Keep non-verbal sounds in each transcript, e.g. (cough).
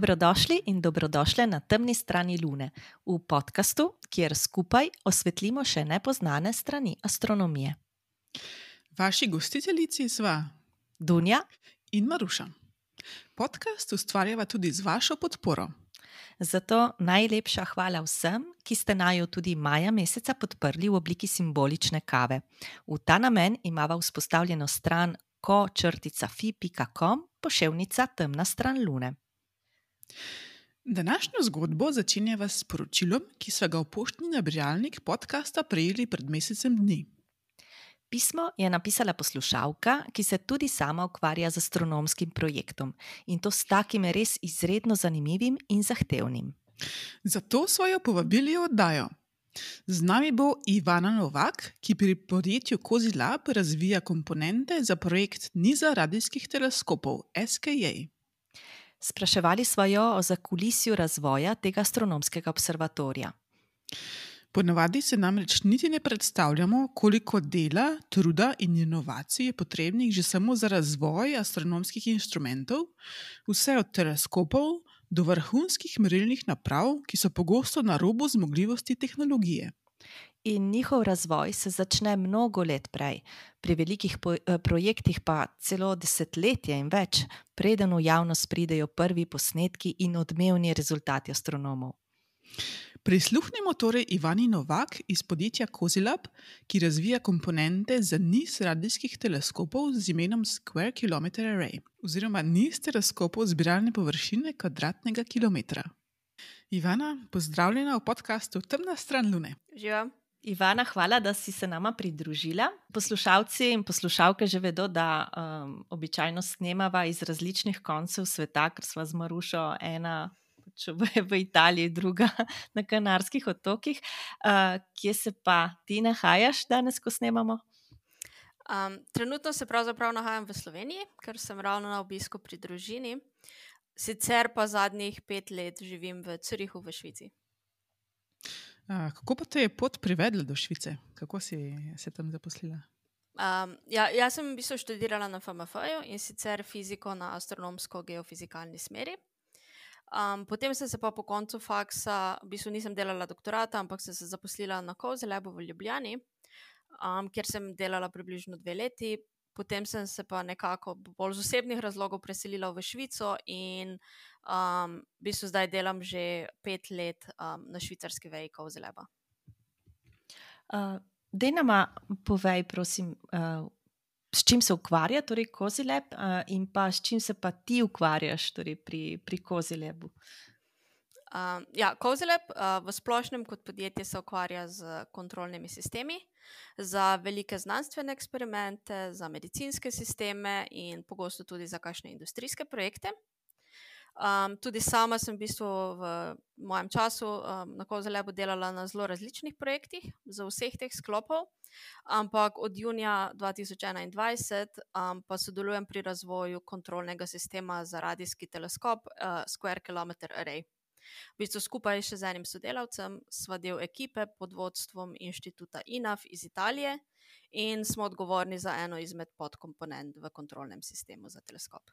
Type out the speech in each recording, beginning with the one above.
Dobrodošli in dobrodošle na temni strani Lune, v podkastu, kjer skupaj osvetlimo še nepoznane strani astronomije. Vaši gostiteljici sva Dunja in Maruša. Podcast ustvarjava tudi z vašo podporo. Zato najlepša hvala vsem, ki ste najo tudi maja meseca podprli v obliki simbolične kave. V ta namen imava vzpostavljeno stran ko-fi.com, poševnica temna stran Lune. Današnjo zgodbo začenjava s poročilom, ki so ga v poštni nabiralnik podcasta prejeli pred mesecem dni. Pismo je napisala poslušalka, ki se tudi sama ukvarja z astronomskim projektom in to s takim res izredno zanimivim in zahtevnim. Zato so jo povabili v oddajo. Z nami bo Ivana Novak, ki pri podjetju Kozi Lab razvija komponente za projekt Niza radijskih teleskopov SKA. Spraševali smo jo o zakulisju razvoja tega astronomskega observatorija. Ponavadi se namreč niti ne predstavljamo, koliko dela, truda in inovacij je potrebnih že samo za razvoj astronomskih inštrumentov, vse od teleskopov do vrhunskih merilnih naprav, ki so pogosto na robu zmogljivosti tehnologije. In njihov razvoj se začne mnogo let prej, pri velikih projektih pa celo desetletje in več, preden v javnost pridejo prvi posnetki in odmevni rezultati astronomov. Prisluhnimo torej Ivani Novak iz podjetja Kozilab, ki razvija komponente za niz radijskih teleskopov z imenom Square Kilometer Array, oziroma niz teleskopov zbiralne površine kvadratnega kilometra. Ivana, pozdravljena v podkastu Temna stran Lune. Živa. Ivana, hvala, da si se nama pridružila. Poslušalci in poslušalke že vedo, da um, običajno snemava iz različnih koncev sveta, ker smo z Marušo ena če bo v Italiji, druga (laughs) na Kanarskih otokih. Uh, kje se pa ti nahajaš danes, ko snemamo? Um, trenutno se pravzaprav nahajam v Sloveniji, ker sem ravno na obisku pri družini. Sicer pa zadnjih pet let živim v Curihu v Švici. A, kako pa te je pot privedla do Švice? Kako si se tam zaposlila? Um, ja, jaz sem v bistvu študirala na FMF-ju in sicer fiziko na astronomsko-geofizikalni smeri. Um, potem sem se pa po koncu faksa, v bistvu nisem delala doktorata, ampak sem se zaposlila na Kozelebu v Ljubljani, um, kjer sem delala približno dve leti. Potem sem se pa nekako bolj z osebnih razlogov preselila v Švico in um, v bistvu zdaj delam že pet let um, na švicarski veji Kozeleba. Uh, Dej nama povej, prosim, uh, s čim se ukvarja, torej Kozileb, uh, in pa s čim se pa ti ukvarjaš torej pri, pri Kozilebu. Uh, ja, Kozileb uh, v splošnem kot podjetje se ukvarja z kontrolnimi sistemi za velike znanstvene eksperimente, za medicinske sisteme in pogosto tudi za kakšne industrijske projekte. Um, tudi sama sem v bistvu v mojem času um, na Kozelebu delala na zelo različnih projektih za vseh teh sklopov, ampak od junija 2021 um, pa sodelujem pri razvoju kontrolnega sistema za radijski teleskop uh, Square Kilometer Array. V bistvu skupaj še z enim sodelavcem sva del ekipe pod vodstvom inštituta INAF iz Italije in smo odgovorni za eno izmed podkomponent v kontrolnem sistemu za teleskop.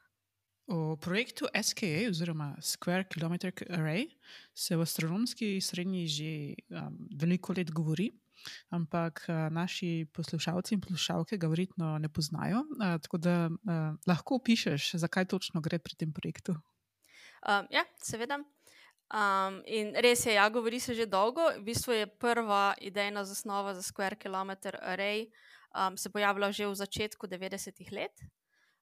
O projektu SKA, oziroma Square Kilometer Array, se v astronomski srednji že um, veliko let govori, ampak uh, naši poslušalci in poslušalke ga verjetno ne poznajo. Uh, tako da uh, lahko opišuješ, zakaj točno gre pri tem projektu. Um, ja, seveda. Um, in res je, ja, govori se že dolgo. V bistvu je prva idejna zasnova za Square Kilometer Array um, se pojavila že v začetku 90-ih let.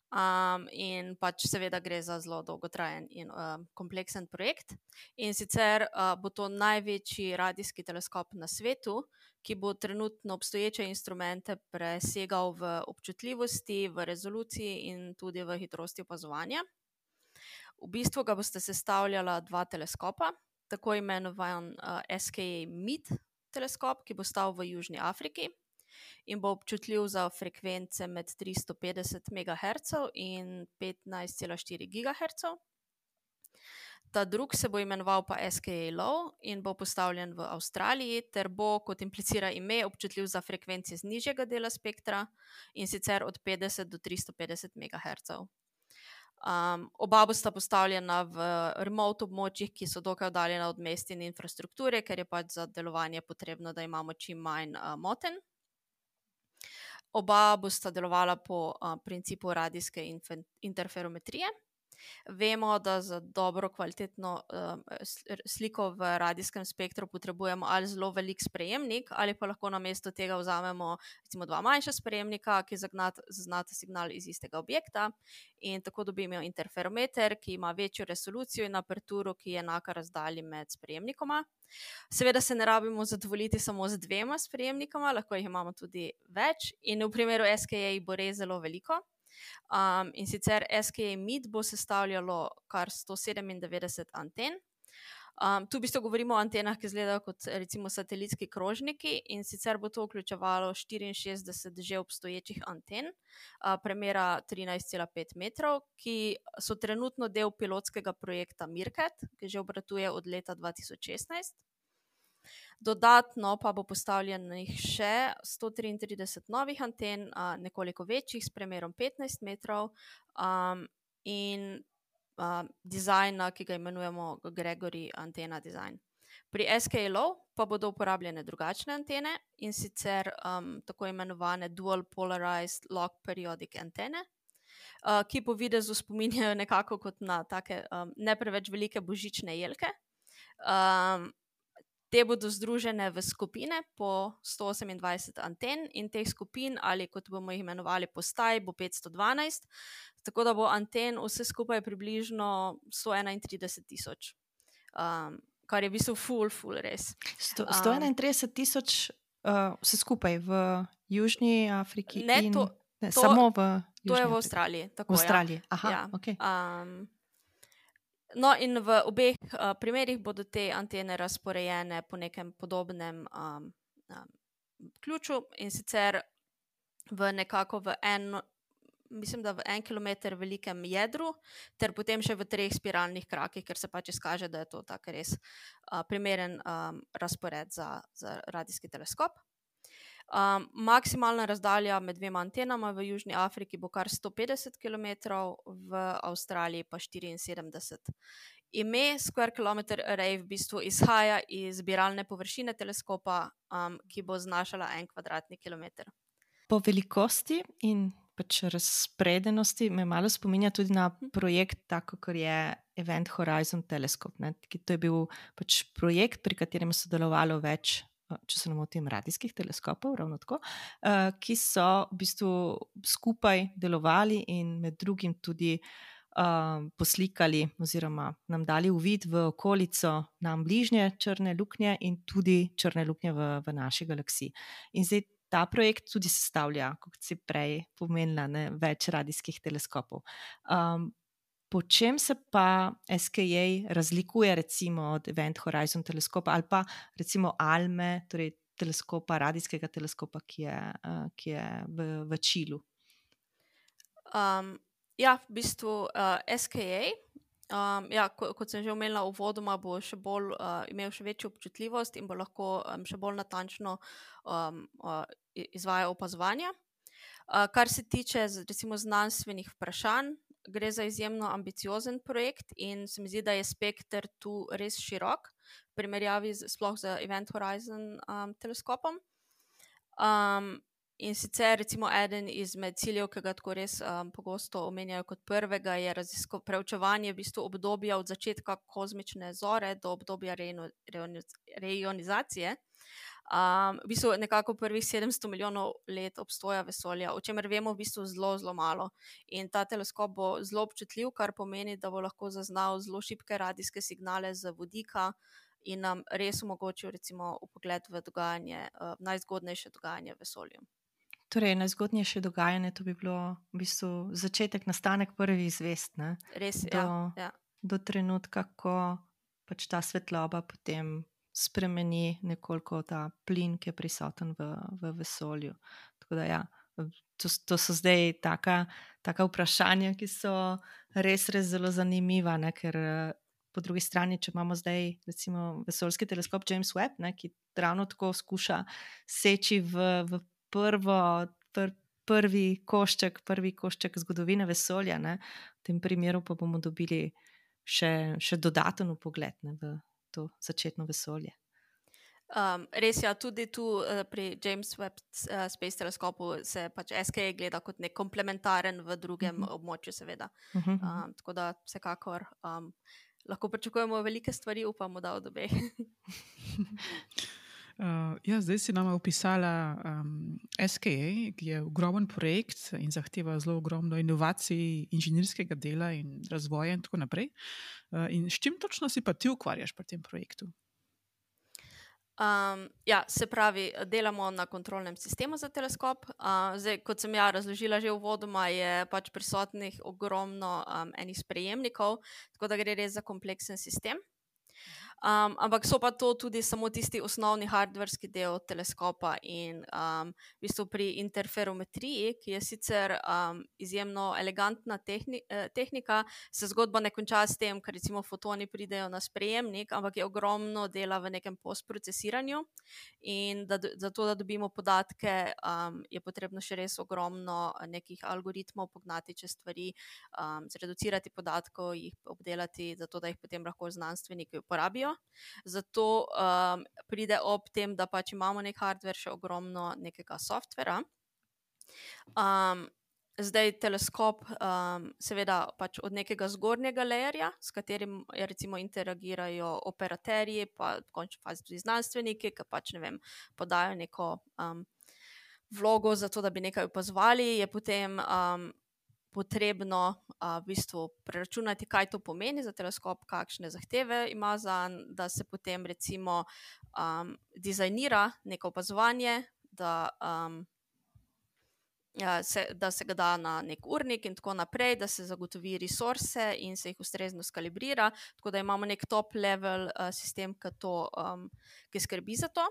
Um, in pač seveda gre za zelo dolgotrajen in um, kompleksen projekt. In sicer uh, bo to največji radijski teleskop na svetu, ki bo trenutno obstoječe instrumente presegal v občutljivosti, v rezoluciji in tudi v hitrosti opazovanja. V bistvu ga boste sestavljala dva teleskopa, tako imenovan uh, SKA MID teleskop, ki bo stal v Južni Afriki in bo občutljiv za frekvence med 350 MHz in 15,4 GHz. Ta drug se bo imenoval pa SKA Low in bo postavljen v Avstraliji, ter bo, kot implicira ime, občutljiv za frekvence z nižjega dela spektra in sicer od 50 do 350 MHz. Um, oba bosta postavljena v remote območjih, ki so dokaj oddaljena od mest in infrastrukture, ker je pač za delovanje potrebno, da imamo čim manj uh, moten. Oba bosta delovala po uh, principu radijske interferometrije. Vemo, da za dobro kvalitetno um, sliko v radijskem spektru potrebujemo ali zelo velik sprejemnik, ali pa lahko na mesto tega vzamemo recimo dva manjša sprejemnika, ki zaznata signal iz istega objekta. In tako dobimo interferometer, ki ima večjo resolucijo in aperturo, ki je enaka razdalji med sprejemnikoma. Seveda se ne rabimo zadovoljiti samo z dvema sprejemnikoma, lahko jih imamo tudi več, in v primeru SKA bo res zelo veliko. Um, in sicer SKA MIT bo sestavljalo kar 197 anten. Um, tu v bistvu govorimo o antenah, ki izgledajo kot recimo satelitski krožniki, in sicer bo to vključevalo 64 že obstoječih anten, uh, premjera 13,5 metrov, ki so trenutno del pilotskega projekta Mirket, ki že obratuje od leta 2016. Dodatno pa bo postavljenih še 133 novih anten, nekoliko večjih, s premjerom 15 metrov, um, in um, dizajna, ki ga imenujemo Gregory Antena Design. Pri SKLO pa bodo uporabljene drugačne antene in sicer um, tako imenovane Dual Polarized Lock Periodic antene. Uh, ki po videzu spominjajo nekako kot na take um, ne preveč velike božične jelke. Um, Te bodo združene v skupine po 128 anten in teh skupin, ali kot bomo jih imenovali, postaj, bo 512, tako da bo anten vse skupaj približno 131 tisoč, um, kar je v bistvu full, full res. Sto, 131 tisoč uh, vse skupaj v Južni Afriki. Ne, in, to, ne to, samo v. To je v Avstraliji. Tako, v Avstraliji. Ja. Aha, ja. okay. um, No, in v obeh uh, primerih bodo te antene razporejene po nekem podobnem um, um, ključu in sicer v nekako v en, mislim, da v en kilometr velikem jedru, ter potem še v treh spiralnih krakih, ker se pač izkaže, da je to tako res uh, primeren um, razpored za, za radijski teleskop. Um, maksimalna razdalja med dvema antenama v Južni Afriki bo kar 150 km, v Avstraliji pa 74. Ime Square Kilometer Array v bistvu izhaja iz zbiralne površine teleskopa, um, ki bo znašala en kvadratni kilometr. Po velikosti in pač razpredenosti me malo spominja tudi na mhm. projekt, tako kot je Event Horizon Telescope. Ne? To je bil pač projekt, pri katerem je sodelovalo več če se ne motim, radijskih teleskopov, ravno tako, ki so v bistvu skupaj delovali in med drugim tudi poslikali, oziroma nam dali uvid v okolico nam bližnje črne luknje in tudi črne luknje v, v naši galaksiji. In zdaj ta projekt tudi sestavlja, kot si prej pomenila, ne, več radijskih teleskopov. Um, Po čem se pa SKA razlikuje recimo, od Event Horizon teleskopa ali pa recimo ALME, torej teleskopa, radijskega teleskopa, ki je, uh, ki je v, v Čilu? Um, ja, v bistvu uh, SKA. Um, ja, ko, kot sem že omenila, uvodoma bo še bolj, uh, imel še večjo občutljivost in bo lahko um, še bolj natančno um, uh, izvajal opazovanja. Uh, kar se tiče recimo, znanstvenih vprašanj, gre za izjemno ambiciozen projekt in se mi zdi, da je spektr tu res širok, v primerjavi z, sploh z Event Horizon um, teleskopom. Um, in sicer, recimo, eden izmed ciljev, ki ga tako res um, pogosto omenjajo kot prvega, je preučevanje v bistvu obdobja od začetka kozmične zore do obdobja reionizacije. Um, v bistvu nekako prvih 700 milijonov let obstoja vesolja, o čemer vemo v bistvu zelo, zelo malo. In ta teleskop bo zelo občutljiv, kar pomeni, da bo lahko zaznal zelo šibke radijske signale z vodika in nam res omogočil, recimo, pogled v dogajanje, uh, najzgodnejše dogajanje v vesolju. Torej, najzgodnejše dogajanje to bi bilo v bistvu začetek, nastanek prvih zvest. Ne? Res je. Do, ja, ja. do trenutka, ko pač ta svetloba potem spremeni nekoliko ta plin, ki je prisoten v, v vesolju. Da, ja, to, to so zdaj taka, taka vprašanja, ki so res, res zelo zanimiva. Ne, ker po drugi strani, če imamo zdaj recimo vesoljski teleskop James Webb, ne, ki ravno tako skuša seči v, v prvo. Pr, Prvi košček, prvi košček zgodovine vesolja, ne? tem primeru pa bomo dobili še, še dodaten pogled ne, v to začetno vesolje. Um, res je, ja, tudi tu uh, pri James Webb uh, Space Teleskopu se pač SKA gleda kot nek komplementaren v drugem uh mhm. -huh. območju, seveda. Uh -huh. um, tako da vsekakor um, lahko pričakujemo velike stvari, upamo, da od obeh. (laughs) Uh, ja, zdaj si nam opisala um, SKA, ki je ogromen projekt in zahteva zelo ogromno inovacij, inženirskega dela in razvoja, in tako naprej. Uh, in s čim točno si pa ti ukvarjaš pri tem projektu? Um, ja, se pravi, delamo na kontrolnem sistemu za teleskop. Uh, zdaj, kot sem ja razložila že v vodoma, je pač prisotnih ogromno um, enih sprejemnikov, tako da gre res za kompleksen sistem. Um, ampak so pa to tudi samo tisti osnovni hardverski del teleskopa. In um, v bistvu pri interferometriji, ki je sicer um, izjemno elegantna tehni eh, tehnika, se zgodba ne konča s tem, ker recimo fotoni pridejo na sprejemnik, ampak je ogromno dela v nekem postprocesiranju. In da, zato, da dobimo podatke, um, je potrebno še res ogromno nekih algoritmov pognati čez stvari, um, zreducirati podatkov, jih obdelati, zato da jih potem lahko znanstveniki uporabijo želijo. Zato um, pride ob tem, da pač imamo nek hardware, še ogromno nekega softvera. Um, zdaj teleskop, um, seveda, pač od nekega zgornjega layerja, s katerim ja, recimo interagirajo operaterji, pa v končni fazi tudi znanstveniki, ki pač ne vem, podajo neko. Um, Vlogo za to, da bi nekaj opazovali, je potem um, potrebno a, v bistvu preračunati, kaj to pomeni za teleskop, kakšne zahteve ima za to, da se potem recimo um, dizajnira neko opazovanje, da, um, se, da se ga da na nek urnik in tako naprej, da se zagotovi resurse in se jih ustrezno skalibrira, tako da imamo nek top-level uh, sistem, ki, to, um, ki skrbi za to.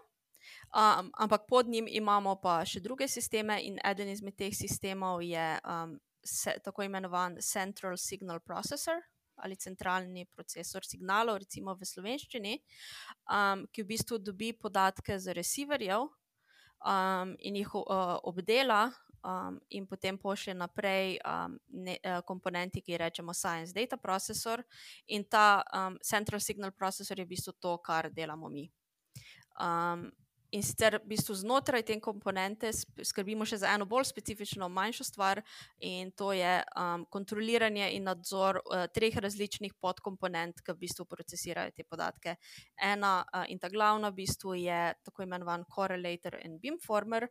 Um, ampak pod njim imamo pa še druge sisteme, in eden izmed teh sistemov je um, se, tako imenovan Central Signal Processor ali centralni procesor signalov, recimo v slovenščini, um, ki v bistvu dobi podatke z receiverjev um, in jih uh, obdela. Um, in potem pošlje naprej um, ne, uh, komponenti, ki jih rečemo Science Data Processor, in ta um, Central Signal Processor je v bistvu to, kar delamo mi. Um, In sicer v bistvu znotraj te komponente skrbimo še za eno bolj specifično, manjšo stvar, in to je um, kontroliranje in nadzor uh, treh različnih podkomponent, ki v bistvu procesirajo te podatke. Ena uh, in ta glavna v bistvu je tako imenovan correlator in beamformer.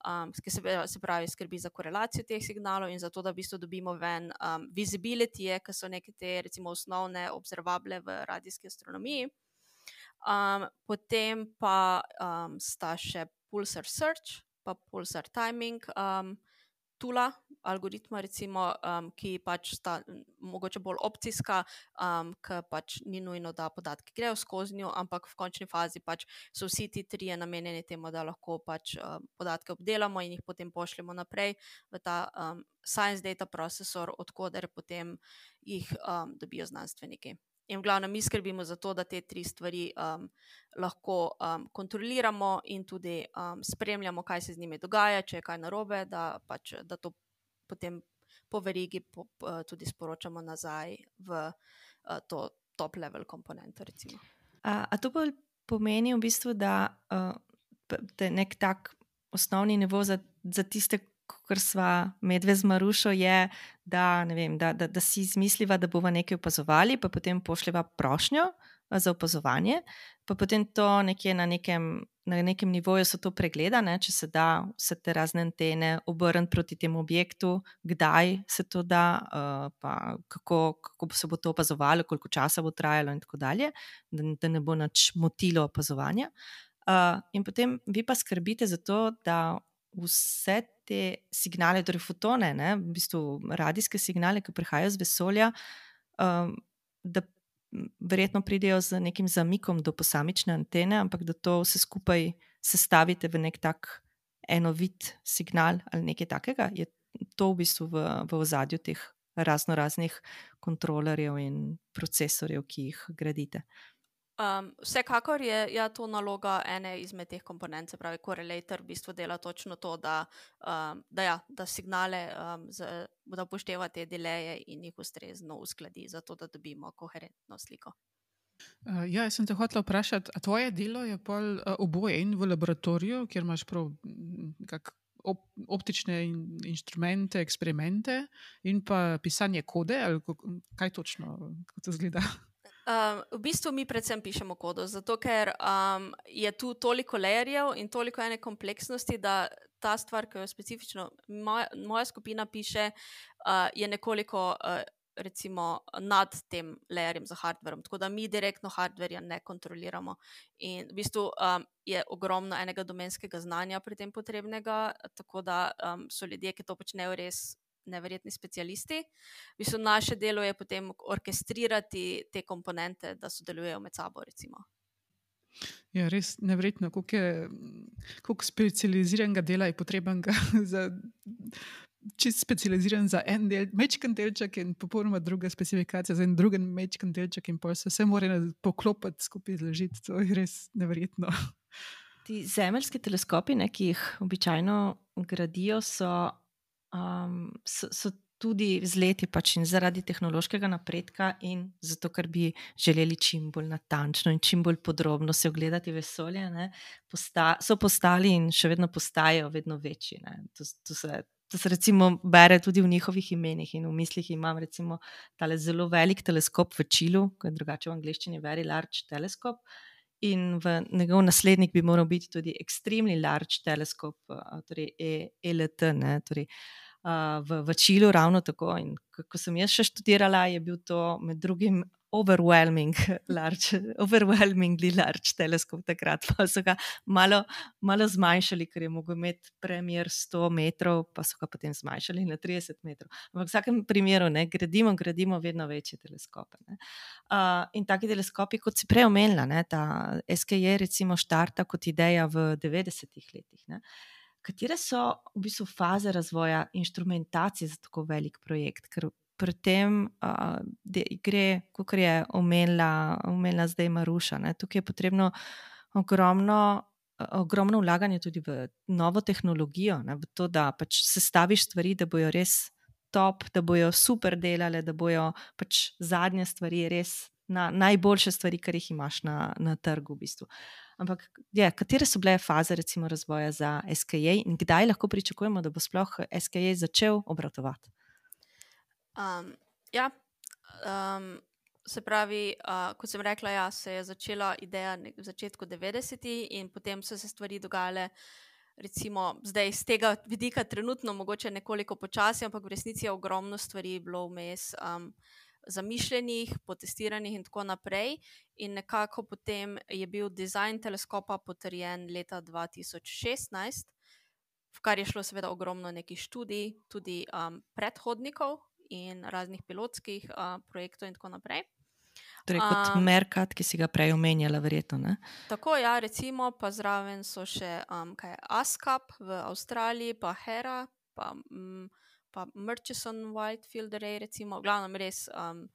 Um, ki se, se pravi, skrbi za korelacijo teh signalov in za to, da v bistvu dobimo ven um, visibility, ki so neke te, recimo, osnovne observable v radijski astronomiji. Um, potem pa um, sta še Pulsar Search, pa Pulsar Timing, um, tula, algoritma, recimo, um, ki pač sta mogoče bolj opcijska, um, ki pač ni nujno, da podatki grejo skozi njo, ampak v končni fazi pač so vsi ti trije namenjeni temu, da lahko pač um, podatke obdelamo in jih potem pošljemo naprej v ta um, Science Data Processor, odkuder potem jih um, dobijo znanstveniki. In v glavnem mi skrbimo za to, da te tri stvari um, lahko um, kontroliramo in tudi um, spremljamo, kaj se z njimi dogaja, če je kaj narobe, da, pač, da to potem po verigi po, po, tudi sporočamo nazaj v uh, to top-level komponento. A, a to pomeni v bistvu, da uh, je nek tak osnovni nivo za, za tiste, kar sva medve z Marušo, je, da, vem, da, da, da si izmisliva, da bomo nekaj opazovali, pa potem pošljeva prošnjo za opazovanje, pa potem to nekje na nekem, na nekem nivoju so to pregledane, če se da vse te razne antene obrniti proti temu objektu, kdaj se to da, pa kako, kako se bo to opazovalo, koliko časa bo trajalo, in tako dalje, da, da ne bo nič motilo opazovanja. Uh, in potem vi pa skrbite za to, da vse te signale, torej fotone, ne, v bistvu radijske signale, ki prihajajo z vesolja, um, da verjetno pridejo z nekim zamikom do posamične antene, ampak da to vse skupaj sestavite v nek tak enovit signal ali nekaj takega. Je to v bistvu v, v ozadju teh razno raznih kontrolerjev in procesorjev, ki jih gradite. Um, vsekakor je ja, to naloga ene izmed teh komponent, se pravi, korelator v bistvu dela točno to, da, um, da, ja, da signale um, z, da upošteva te deleje in jih ustrezno uskladi, zato da dobimo koherentno sliko. Uh, ja, jaz sem te hotel vprašati, a tvoje delo je pol uh, oboje in v laboratoriju, kjer imaš prav kak, op, optične in, inštrumente, eksperimente in pa pisanje kode, ali kaj točno, kako to zgleda? Um, v bistvu mi predvsem pišemo kodo, zato ker um, je tu toliko layerjev in toliko ene kompleksnosti, da ta stvar, ki jo specifično moja, moja skupina piše, uh, je nekoliko uh, recimo, nad tem layerjem za hardverom. Tako da mi direktno hardverja ne kontroliramo. In v bistvu um, je ogromno enega domenskega znanja pri tem potrebnega, tako da um, so ljudje, ki to počnejo, res neverjetni specialisti. Mislim, naše delo je potem orkestrirati te komponente, da sodelujejo med sabo. Recimo. Ja, res nevrjetno, koliko specializiranega dela je potrebnega (laughs) za čist specializiran za en del, mečken delček in popolnoma druga specifikacija za en drugi mečken delček in pa se vse mora poklopiti skupaj zložiti. To je res nevrjetno. Ti zemeljski teleskopi, ne, ki jih običajno gradijo, so um, so, so tudi z leti pač in zaradi tehnološkega napredka, in zato, ker bi želeli čim bolj natančno in čim bolj podrobno se ogledati vesolje, ne, posta, so postali in še vedno postajajo vedno večji. To, to, se, to se recimo bere tudi v njihovih imenih in v mislih imam recimo tale zelo velik teleskop v Čilu, ki je drugače v angleščini Very Large Telescope. In v njegov naslednik bi moral biti tudi Extremely Large Telescope, torej ELT, ne, torej, uh, v, v Čilu, ravno tako. In ko sem jaz še študirala, je bil to med drugim overwhelming (laughs) large, overwhelmingly large teleskop takrat. Pa so ga malo, malo zmanjšali, ker je mogel imeti premjer 100 metrov, pa so ga potem zmanjšali na 30 metrov. Ampak v vsakem primeru ne, gradimo, gradimo vedno večje teleskope. Uh, in taki teleskopi, kot si prej omenila, ne, ta SKJ recimo štarta kot ideja v 90-ih letih. Ne. Katere so v bistvu faze razvoja inštrumentacije za tako velik projekt? Ker pri tem uh, gre, kot je omenila, omenila zdaj Maruša. Ne? Tukaj je potrebno ogromno, ogromno vlaganje tudi v novo tehnologijo, ne? v to, da pač sestaviš stvari, da bojo res top, da bojo super delale, da bojo pač zadnje stvari res na najboljše stvari, kar jih imaš na, na trgu. V bistvu. Ampak, je, katere so bile faze recimo, razvoja za SKJ in kdaj lahko pričakujemo, da bo sploh SKJ začel obratovati? Um, ja, um, se pravi, uh, kot sem rekla, ja, se je začela ideja v začetku 90-ih in potem so se stvari dogajale. Recimo, zdaj iz tega vidika, trenutno mogoče nekoliko počasi, ampak v resnici je ogromno stvari bilo vmes um, zamišljenih, potestiranih in tako naprej. In nekako potem je bil dizajn teleskopa potrjen leta 2016, v kar je šlo seveda ogromno nekih študij, tudi um, predhodnikov in raznih pilotskih uh, projektov, in tako naprej. Torej, kot um, Merkat, ki si ga prej omenjala, verjetno. Ne? Tako, ja, recimo, pa zraven so še um, ASCAP v Avstraliji, pa Hera, pa, um, pa Murchison, Whitefield, Ray, recimo, glavno res. Um,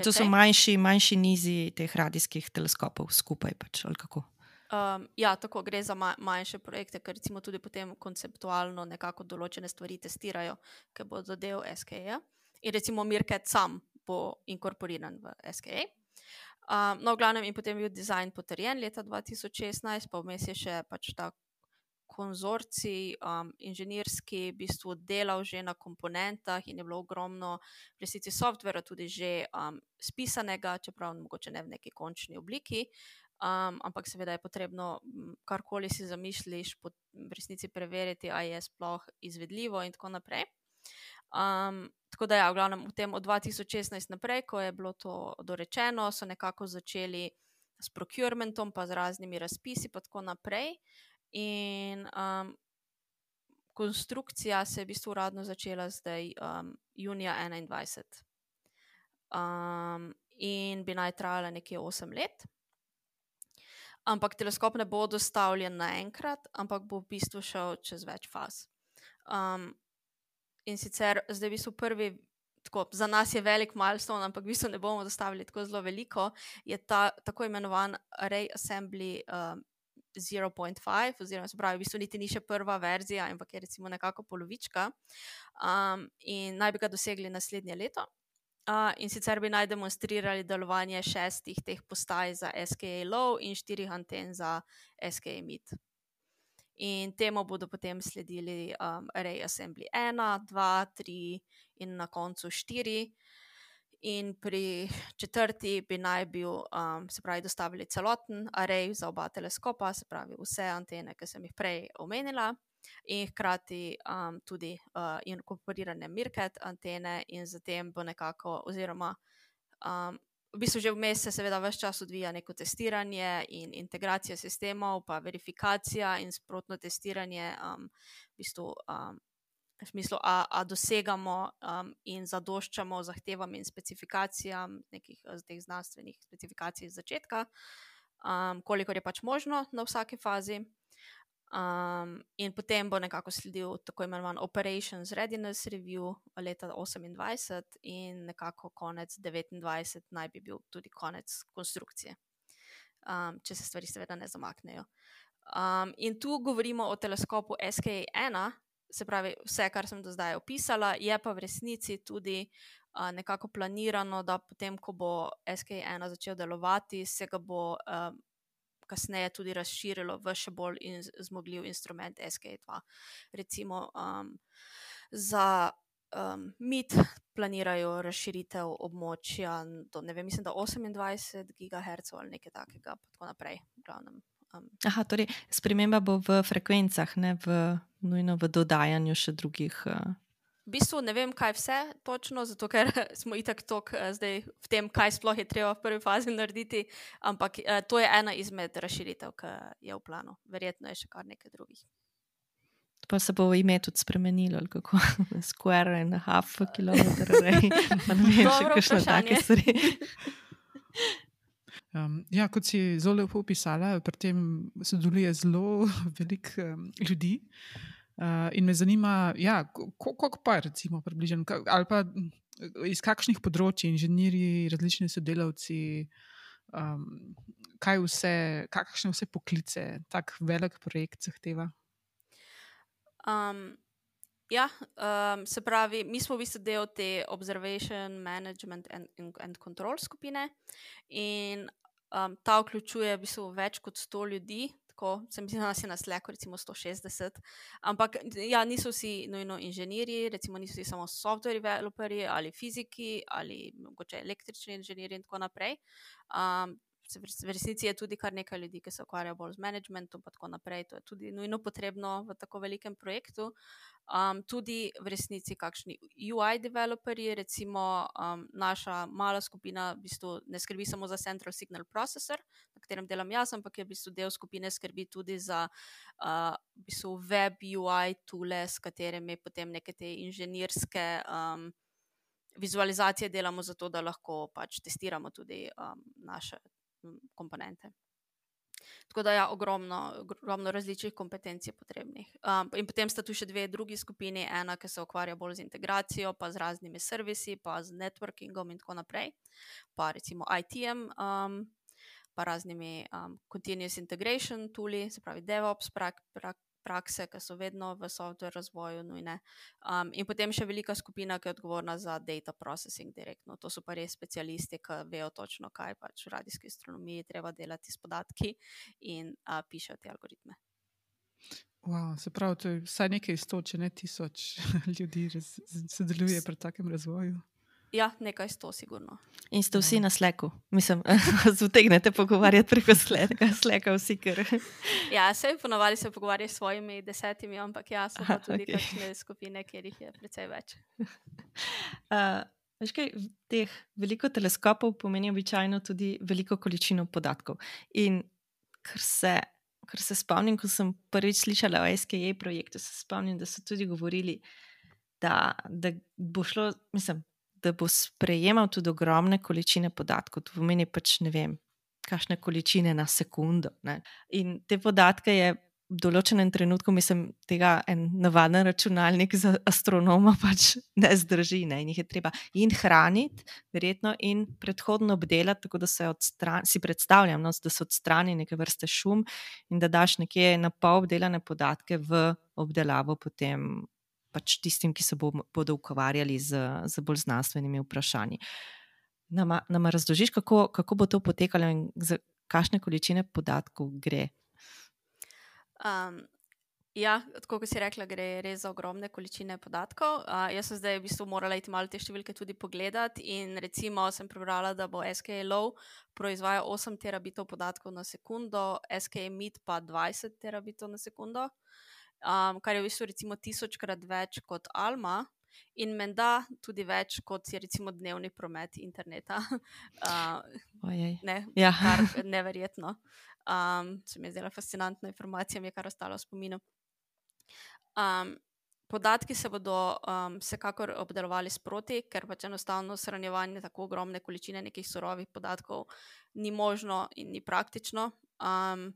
to so manjši, manjši nizi teh radijskih teleskopov skupaj, pač, ali kako. Um, ja, tako gre za ma manjše projekte, ker recimo tudi potem konceptualno nekako določene stvari testirajo, ki bodo del SKE. -ja in recimo Mirket sam bo inkorporiran v SKA. Um, no, v glavnem, in potem je bil dizajn potrjen leta 2016, pa vmes je še pač ta konzorcij, um, inženirski, v bistvu delal že na komponentah in je bilo ogromno, v resnici, softvera tudi že um, spisanega, čeprav mogoče ne v neki končni obliki. Um, ampak seveda je potrebno, karkoli si zamišljiš, v resnici preveriti, ali je sploh izvedljivo, in tako naprej. Um, tako da, ja, v glavnem, v tem od 2016 naprej, ko je bilo to dorečeno, so nekako začeli s procurementom, pa z raznimi razpisi, in tako naprej. In um, konstrukcija se je v bistvu uradno začela zdaj, um, junija 2021. Um, in bi naj trajala nekje 8 let. Ampak teleskop ne bo dostavljen naenkrat, ampak bo v bistvu šel čez več faz. Um, In sicer zdaj so prvi tako, za nas je velik milestone, ampak v bistvu ne bomo dostavili tako zelo veliko, je ta tako imenovan Array Assembly. Um, 0.5, oziroma, se pravi, v bistvu niti ni še prva verzija, ampak je recimo nekako polovička, um, in naj bi ga dosegli naslednje leto. Uh, in sicer bi naj demonstrirali delovanje šestih teh postaj za SKA Low in štirih anten za SKA Mid. In temu bodo potem sledili um, Array Assembly 1, 2, 3 in na koncu 4 in pri četrti bi naj bil, um, se pravi, dostavili celoten array za oba teleskopa, se pravi, vse antene, ki sem jih prej omenila, in hkrati um, tudi uh, inkorporirane Mirket antene, in zatem bo nekako, oziroma um, v bistvu že vmes se seveda vse čas odvija neko testiranje in integracija sistemov, pa verifikacija in sprotno testiranje. Um, v bistvu, um, v smislu, a, a dosegamo um, in zadoščamo zahtevam in specifikacijam nekih eh, teh znanstvenih specifikacij iz začetka, um, kolikor je pač možno na vsaki fazi. Um, in potem bo nekako sledil tako imenovan Operations Readiness Review leta 2028, in nekako konec 2029 naj bi bil tudi konec konstrukcije, um, če se stvari seveda ne zamaknejo. Um, in tu govorimo o teleskopu SK1, se pravi, vse, kar sem do zdaj opisala, je pa v resnici tudi uh, nekako planirano, da potem, ko bo SK1 začel delovati, se ga bo um, kasneje tudi razširilo v še bolj in zmogljiv instrument SK2. Recimo um, za um, MIT planirajo razširitev območja do, ne vem, mislim, da 28 GHz ali nekaj takega, pa tako naprej. Glavnem, um. Aha, torej, sprememba bo v frekvencah, ne v nujno v dodajanju še drugih. Uh... V bistvu ne vem, kaj vse točno, zato ker (laughs) smo itak tok uh, zdaj v tem, kaj sploh je treba v prvi fazi narediti. Ampak uh, to je ena izmed razširitev, ki je v planu. Verjetno je še kar nekaj drugih. Pa se bo ime tudi spremenilo, kako (laughs) square and a half kilometer, pa ne vem, še kakšne take (laughs) stvari. Um, ja, kot si zelo lepo opisala, pri tem sodeluje zelo veliko um, ljudi. Uh, in me zanima, ja, koliko pa je, recimo, približen, ali pa iz kakšnih področji, inženirji, različni sodelavci, um, kaj vse, kakšne vse poklice tak velik projekt zahteva. Um, ja, um, se pravi, mi smo v bistvu del te Observation, Management and, and Control skupine, in um, ta vključuje v bistvu več kot 100 ljudi, tako, se mi zdi, da nas je na sleku, recimo 160. Ampak ja, niso vsi nujno inženirji, recimo niso vsi samo software developerji ali fiziki ali mogoče električni inženirji in tako naprej. Um, V resnici je tudi kar nekaj ljudi, ki se ukvarjajo bolj z managementom, in tako naprej. To je tudi nujno potrebno v tako velikem projektu. Um, tudi v resnici, kakšni UI developerji, recimo um, naša mala skupina, v bistvu ne skrbi samo za Central Signal Processor, na katerem delam jaz, ampak je v bistvu del skupine skrbi tudi za uh, v bistvu web UI tule, s katerimi potem neke te inženirske. Um, Vizualizacije delamo zato, da lahko pač testiramo tudi um, naše komponente. Tako da je ja, ogromno, ogromno različnih kompetenc potrebnih. Um, in potem sta tu še dve drugi skupini, ena, ki se ukvarja bolj z integracijo, pa z raznimi servisi, pa z networkingom in tako naprej, pa recimo ITM, um, pa raznimi um, continuous integration tools, se pravi DevOps, prak, prak, prakse, ki so vedno v software razvoju nujne. Um, in potem še velika skupina, ki je odgovorna za data processing direktno. To so pa res specialisti, ki vejo točno, kaj pač v radijski astronomiji treba delati s podatki in uh, pišejo te algoritme. Wow, se pravi, to je vsaj nekaj sto, če ne tisoč (laughs) ljudi, ki sodeluje pri takem razvoju. Ja, nekaj sto, sigurno. In ste vsi na sleku, mislim, (laughs) zutegnete pogovarjati preko sleka, vsi kar. ja, se ponovadi se pogovarjajo s svojimi desetimi, ampak ja, so pa tudi okay. kakšne skupine, kjer jih je precej več. (laughs) Uh, Veš kaj, teh veliko teleskopov pomeni običajno tudi veliko količino podatkov. In kar se, kar se spomnim, ko sem prvič slišala o SKE projektu, se spomnim, da so tudi govorili, da, da bo šlo, mislim, da bo sprejemal tudi ogromne količine podatkov. To pomeni pač ne vem, kakšne količine na sekundo. Ne? In te podatke je v določenem trenutku, mislim, tega en navaden računalnik za astronoma pač ne zdrži. Ne? In jih je treba in hraniti, verjetno, in predhodno obdelati, tako da se odstrani, si predstavljam, no, da se odstrani neke vrste šum in da daš nekje na pol obdelane podatke v obdelavo potem. Pač tistim, ki se bo, bodo ukvarjali z, z bolj znanstvenimi vprašanji. Nama, nama razložiš, kako, kako bo to potekalo in za kakšne količine podatkov gre? Um, ja, tako kot si rekla, gre res za ogromne količine podatkov. Uh, jaz sem zdaj v bistvu morala iti malo te številke tudi pogledati. In recimo sem prebrala, da bo SKA Low proizvajal 8 terabitov podatkov na sekundo, SKA Mid pa 20 terabitov na sekundo, um, kar je v bistvu recimo tisočkrat več kot Alma. In menda tudi več kot je recimo dnevni promet interneta. (laughs) Uh, ne, ja. (laughs) neverjetno. Um, se mi je zdela fascinantna informacija, mi je kar ostalo v spominu. Um, podatki se bodo um, vsekakor obdelovali sproti, ker pač enostavno shranjevanje tako ogromne količine nekih surovih podatkov ni možno in ni praktično. Um,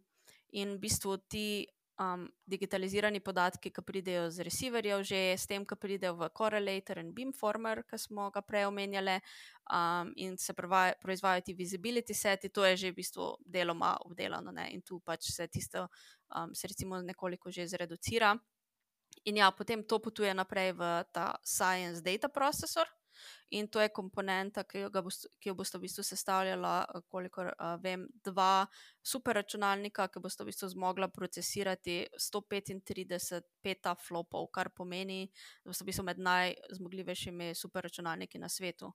in v bistvu ti um, digitalizirani podatki, ki pridejo z receiverjev, že s tem, ki pridejo v Correlator in Beamformer, ki smo ga prej omenjali, um, in se proizvajajo ti visibility seti, to je že v bistvu deloma obdelano ne? in tu pač se tisto um, se recimo nekoliko že zreducira. In ja, potem to potuje naprej v ta Science Data Processor, in to je komponenta, ki jo, boste, ki jo boste v bistvu sestavljala, eh, kolikor uh, vem, dva superračunalnika, ki boste v bistvu zmogla procesirati 135 petaflopov, kar pomeni, da boste v bistvu med najzmogljivejšimi superračunalniki na svetu.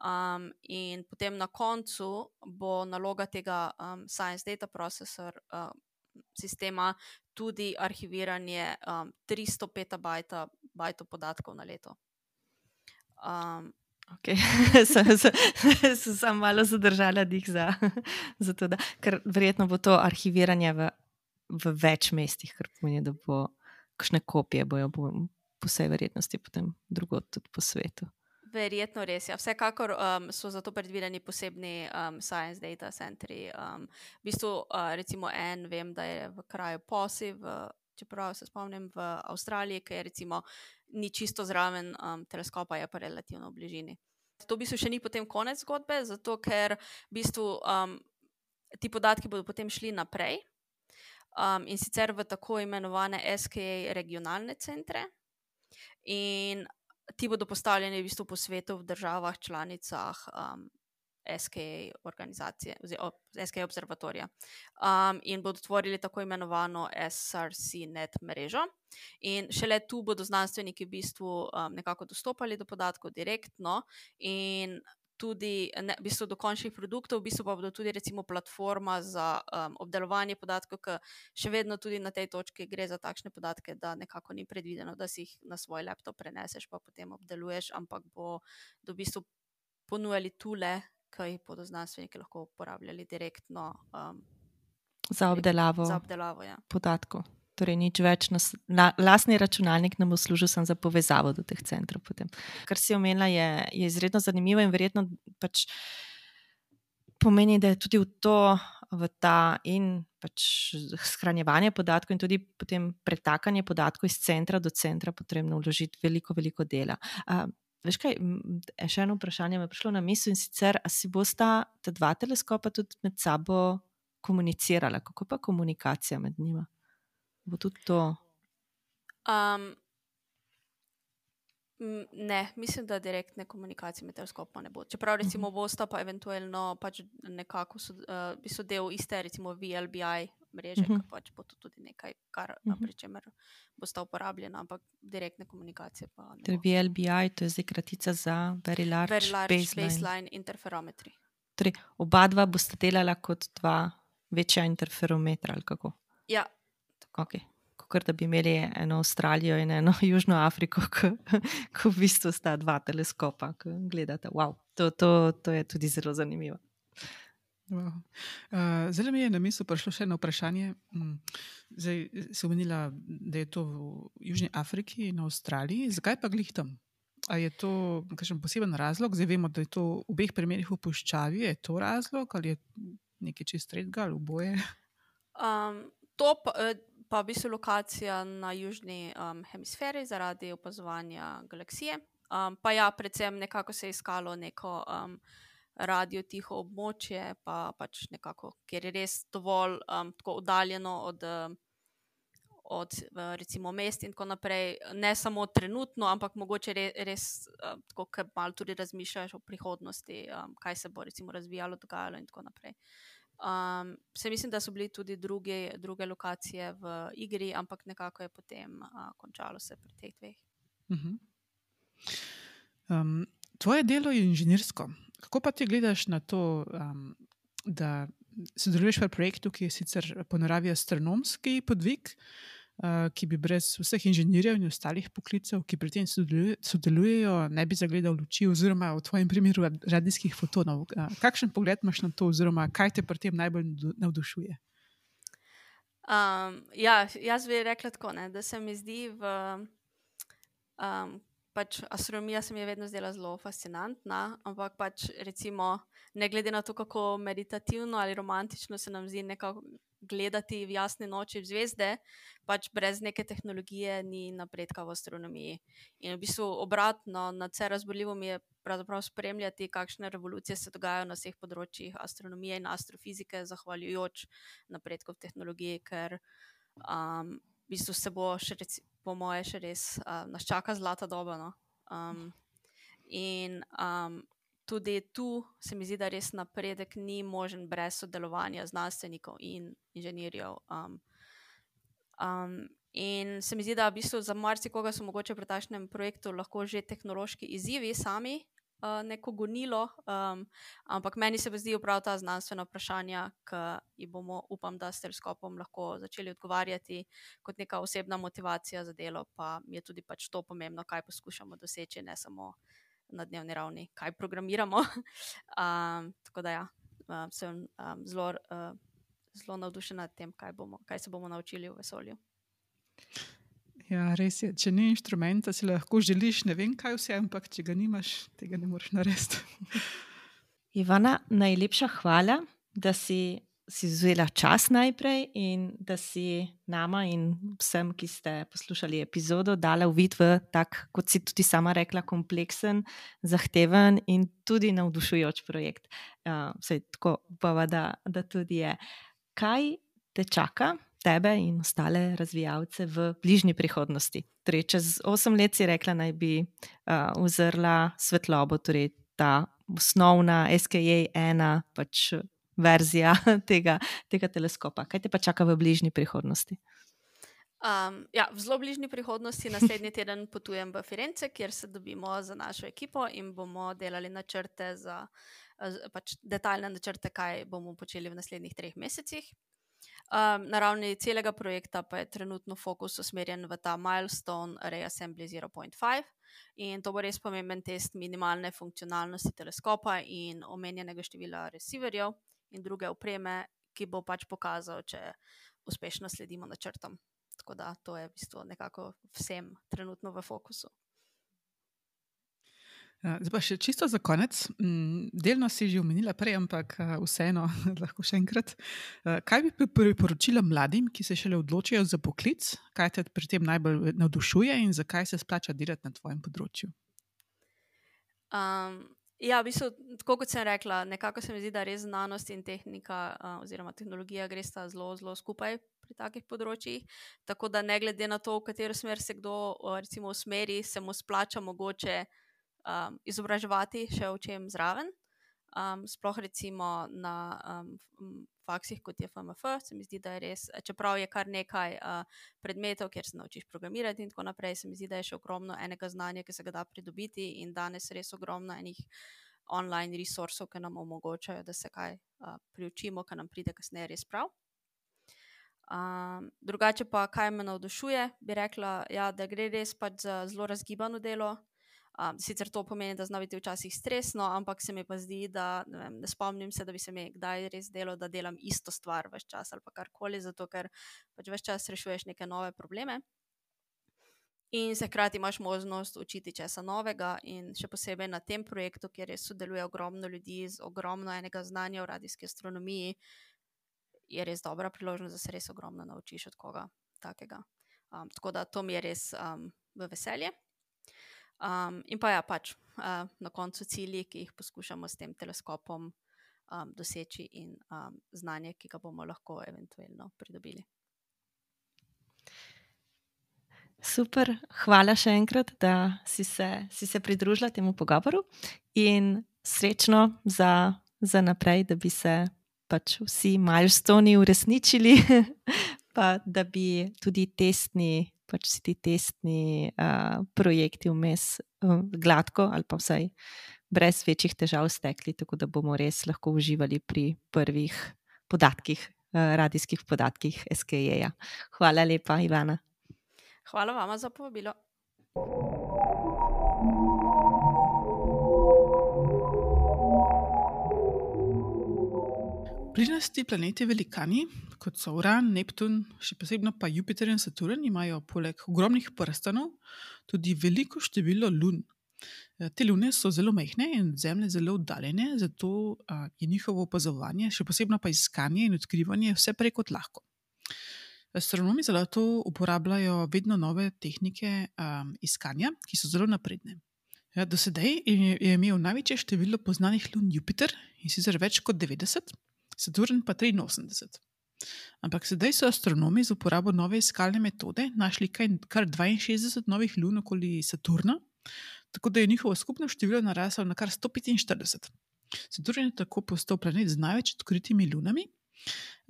Um, in potem na koncu bo naloga tega um, Science Data Processor uh, sistema tudi arhiviranje um, 300 petabajtov podatkov na leto. Um, okay. (laughs) sem se sam malo zadržala dih za, (laughs) za to, da, ker verjetno bo to arhiviranje v, v več mestih, kar pomeni, da bo kakšne kopije bojo bo, po vsej verjetnosti potem drugot tudi po svetu. Verjetno res je. Ja. Vsekakor um, so za to predvideni posebni um, science data centri. Um, v bistvu, uh, recimo, en, vem, da je v kraju Posi, v, čeprav se spomnim, v Avstraliji, ki je recimo ni čisto zraven um, teleskopa, je pa relativno v bližini. To v bistvu še ni potem konec zgodbe, zato ker v bistvu, um, ti podatki bodo potem šli naprej um, in sicer v tako imenovane SKA regionalne centre. In ti bodo postavljeni v bistvu po svetu, v državah, članicah um, SKA organizacije, oziroma SKA observatorija. Um, in bodo tvorili tako imenovano SRC-net mrežo. In šele tu bodo znanstveniki v bistvu um, nekako dostopali do podatkov direktno in tudi ne, v bistvu do končnih produktov, v bistvu pa bodo tudi recimo platforma za um, obdelovanje podatkov, ki še vedno tudi na tej točki gre za takšne podatke, da nekako ni predvideno, da si jih na svoj laptop preneseš, pa potem obdeluješ, ampak bo v bistvu ponujali tule ki jih bodo znanstveniki lahko uporabljali direktno um, za obdelavo, za obdelavo ja. podatkov. Torej, nič več, nas, na, lastni računalnik nam bo služil za povezavo do teh centrov. Potem. Kar si omenila, je, je izredno zanimivo in verjetno pač pomeni, da je tudi v to, v ta in pač shranjevanje podatkov, in tudi potem pretakanje podatkov iz centra do centra, potrebno vložiti veliko, veliko dela. Uh, Veš kaj, še eno vprašanje mi je prišlo na misel in sicer, ali si bosta ta dva teleskopa tudi med sabo komunicirala, kako pa komunikacija med njima? Bo tudi to? Um, ne, mislim, da direktne komunikacije med teleskopoma ne bo. Čeprav recimo -huh. bosta pa eventualno pač nekako so, uh, so del iste, recimo VLBI mreže, uh -huh. pač bo to tudi nekaj, kar uh -huh. pri čemer bo sta uporabljena, ampak direktne komunikacije pa ne. Torej, VLBI, to je zdaj kratica za Very Large, very large Baseline, baseline Interferometry. Torej, oba dva boste delala kot dva večja interferometra ali kako? Ja. Okay. Kot da bi imeli eno Avstralijo in eno (laughs) Južno Afriko, ko v bistvu sta dva teleskopa, ki gledate. Wow, to, to, to je tudi zelo zanimivo. Wow. Uh, Zelo mi je na misel prišlo še eno vprašanje. Mm, zdaj si omenila, da je to v Južni Afriki in Avstraliji. Zakaj pa glih tam? A je to kakšen poseben razlog? Zdaj vemo, da je to v obeh primerih v puščavi. Je to razlog ali je nekaj čist redga ali oboje? Um, to pa, pa v bistvu lokacija na južni um, hemisferi zaradi opazovanja galaksije. Um, pa ja, predvsem nekako se je iskalo neko um, radio tiho območje, pa pač nekako, ker je res dovolj um, tako oddaljeno od. Um, Od recimo mest in tako naprej, ne samo trenutno, ampak mogoče res, res tako, da malo tudi razmišljaš o prihodnosti, um, kaj se bo recimo razvijalo, dogajalo in tako naprej. Um, se mislim, da so bili tudi druge, druge lokacije v igri, ampak nekako je potem uh, končalo se pri teh dveh. Uh -huh. um, tvoje delo je inženirsko. Kako pa ti gledaš na to, um, da sodeluješ v projektu, ki je sicer po naravi astronomski podvig? Eh, ki bi brez vseh inženirjev in ostalih poklicev, ki pri tem sodelujejo, ne bi zagledal luči, oziroma v tvojem primeru radijskih fotonov. Eh, kakšen pogled imaš na to, oziroma kaj te pri tem najbolj navdušuje? Um, ja, jaz bi rekla tako, ne, da se mi zdi, da um, pač astronomija se mi je vedno zdela zelo fascinantna, ampak pač recimo, ne glede na to, kako meditativno ali romantično se nam zdi nekako gledati v jasni noči v zvezde, pač brez neke tehnologije ni napredka v astronomiji. In v bistvu obratno, na vse razborljivo mi je pravzaprav spremljati, kakšne revolucije se dogajajo na vseh področjih astronomije in astrofizike, zahvaljujoč napredku v tehnologiji, ker um, v bistvu se bo, še reci, po moje, še res uh, nas čaka zlata doba. No? Um, in um, tudi tu se mi zdi, da res napredek ni možen brez sodelovanja znanstvenikov in inženirjev. Um, um, in se mi zdi, da v bistvu za marsikoga so mogoče pri takšnem projektu lahko že tehnološki izzivi sami. Uh, neko gonilo, um, ampak meni se zdi prav ta znanstvena vprašanja, ki jih bomo, upam, da s teleskopom lahko začeli odgovarjati kot neka osebna motivacija za delo, pa je tudi pač to pomembno, kaj poskušamo doseči, ne samo na dnevni ravni, kaj programiramo. (laughs) um, tako da ja, um, sem um, zelo, uh, zelo navdušena nad tem, kaj, bomo, kaj se bomo naučili v vesolju. Ja, res je. Če ni inštrumenta, si lahko želiš ne vem kaj vse, ampak če ga nimaš, tega ne moreš narediti. (laughs) Ivana, najlepša hvala, da si si vzela čas najprej in da si nama in vsem, ki ste poslušali epizodo, dala uvid v tak, kot si tudi sama rekla, kompleksen, zahteven in tudi navdušujoč projekt. Uh, vse tako upava, da, da tudi je. Kaj te čaka? Tebe in ostale razvijalce v bližnji prihodnosti. Torej, čez 8 let si rekla, naj bi uh, uzrla svetlobo, torej ta osnovna SKJ ena, pač verzija (laughs) tega, tega teleskopa. Kaj te pa čaka v bližnji prihodnosti? Um, ja, v zelo bližnji prihodnosti, naslednji (laughs) teden potujem v Firence, kjer se dobimo z našo ekipo in bomo delali načrte za pač detaljne načrte, kaj bomo počeli v naslednjih treh mesecih. Um, na ravni celega projekta pa je trenutno fokus usmerjen v ta milestone Reassembly 0.5 in to bo res pomemben test minimalne funkcionalnosti teleskopa in omenjenega števila receiverjev in druge opreme, ki bo pač pokazal, če uspešno sledimo načrtom. Tako da to je v bistvu nekako vsem trenutno v fokusu. Ja, zdaj pa še čisto za konec. Mm, delno si že omenila prej, ampak vseeno (laughs) lahko še enkrat. Kaj bi priporočila mladim, ki se šele odločijo za poklic, kaj te pri tem najbolj navdušuje in zakaj se splača delati na tvojem področju? Um, Ja, v bistvu, tako kot sem rekla, nekako se mi zdi, da res znanost in tehnika, uh, oziroma tehnologija, gre sta zelo, zelo skupaj pri takih področjih. Tako da, ne glede na to, v katero smer se kdo, uh, recimo, usmeri, se mu splača mogoče um, izobraževati še v čem zraven. Um, sploh recimo na um, faksih, kot je FMF, se mi zdi, da je res, čeprav je kar nekaj uh, predmetov, kjer se naučiš programirati in tako naprej, se mi zdi, da je še ogromno enega znanja, ki se ga da pridobiti in danes res ogromno enih online resursov, ki nam omogočajo, da se kaj uh, priučimo, kar nam pride kasneje res prav. Um, drugače pa, kaj me navdušuje, bi rekla, ja, da gre res pač za zelo razgibano delo, Um, sicer to pomeni, da zna biti včasih stresno, ampak se mi pa zdi, da ne, vem, ne spomnim se, da bi se mi kdaj res delo, da delam isto stvar vse čas ali karkoli, zato ker pač vse čas rešuješ neke nove probleme. In se hkrati imaš možnost učiti česa novega, in še posebej na tem projektu, kjer sodeluje ogromno ljudi z ogromno enega znanja o radijski astronomiji, je res dobra priložnost, da se res ogromno naučiš od koga. takega. Um, tako da to mi je res um, v veselje. Um, in pa ja, pač uh, na koncu cilji, ki jih poskušamo s tem teleskopom um, doseči, in um, znanje, ki ga bomo lahko eventualno pridobili. Super, hvala še enkrat, da si se, si se pridružila temu pogovoru in srečno za, za naprej, da bi se pač vsi milestoni uresničili, (laughs) pa da bi tudi testni, pač vsi ti testni uh, projekti vmes uh, gladko ali pa vsaj brez večjih težav stekli, tako da bomo res lahko uživali pri prvih podatkih, uh, radijskih podatkih SKJ-ja. Hvala lepa, Ivana. Hvala vama za povabilo. Plinasti planeti velikani, kot so Uran, Neptun, še posebej pa Jupiter in Saturn, imajo poleg ogromnih prstanov tudi veliko število lun. Eh, te lune so zelo majhne in zemlje zelo oddaljene, zato je njihovo opazovanje, še posebej pa iskanje in odkrivanje, vse prej kot lahko. Astronomi za to uporabljajo vedno nove tehnike um, iskanja, ki so zelo napredne. Ja, do sedaj je, je imel največje število poznanih lun Jupiter in sicer več kot 90, Saturn pa 83. Ampak sedaj so astronomi z uporabo nove iskalne metode našli kar 62 novih lun okoli Saturna, tako da je njihovo skupno število naraslo na kar 145. Saturn je tako postal planet z največ odkritimi lunami.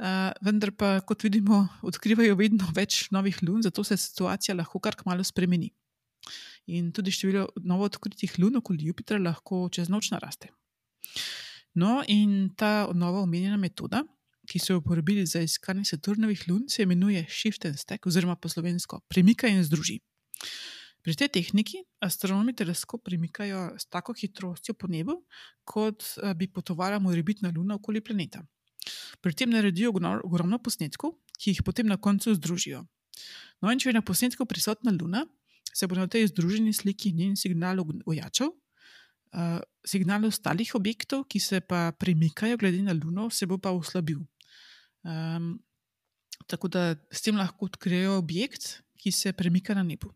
Uh, vendar pa, kot vidimo, odkrivajo vedno več novih lun, zato se situacija lahko kar malo spremeni. In tudi število novo odkritih lun okoli Jupitra lahko čez noč naraste. No, in ta nova omenjena metoda, ki so jo uporabili za iskanje Saturnovih lun, se imenuje Shift and Stack, oziroma po slovensko Premikaj in združi. Pri tej tehniki astronomi teleskop premikajo s tako hitrostjo po nebu, kot bi potovala morebitna luna okoli planeta. Pri tem naredijo ogromno posnetkov, ki jih potem na koncu združijo. No, in če je na posnetku prisotna Luna, se bo na tej združeni sliki njen signal ojačal, uh, signal ostalih objektov, ki se pa premikajo glede na Luno, se bo pa oslabil. Um, tako da s tem lahko odkrijejo objekt, ki se premika na nebu.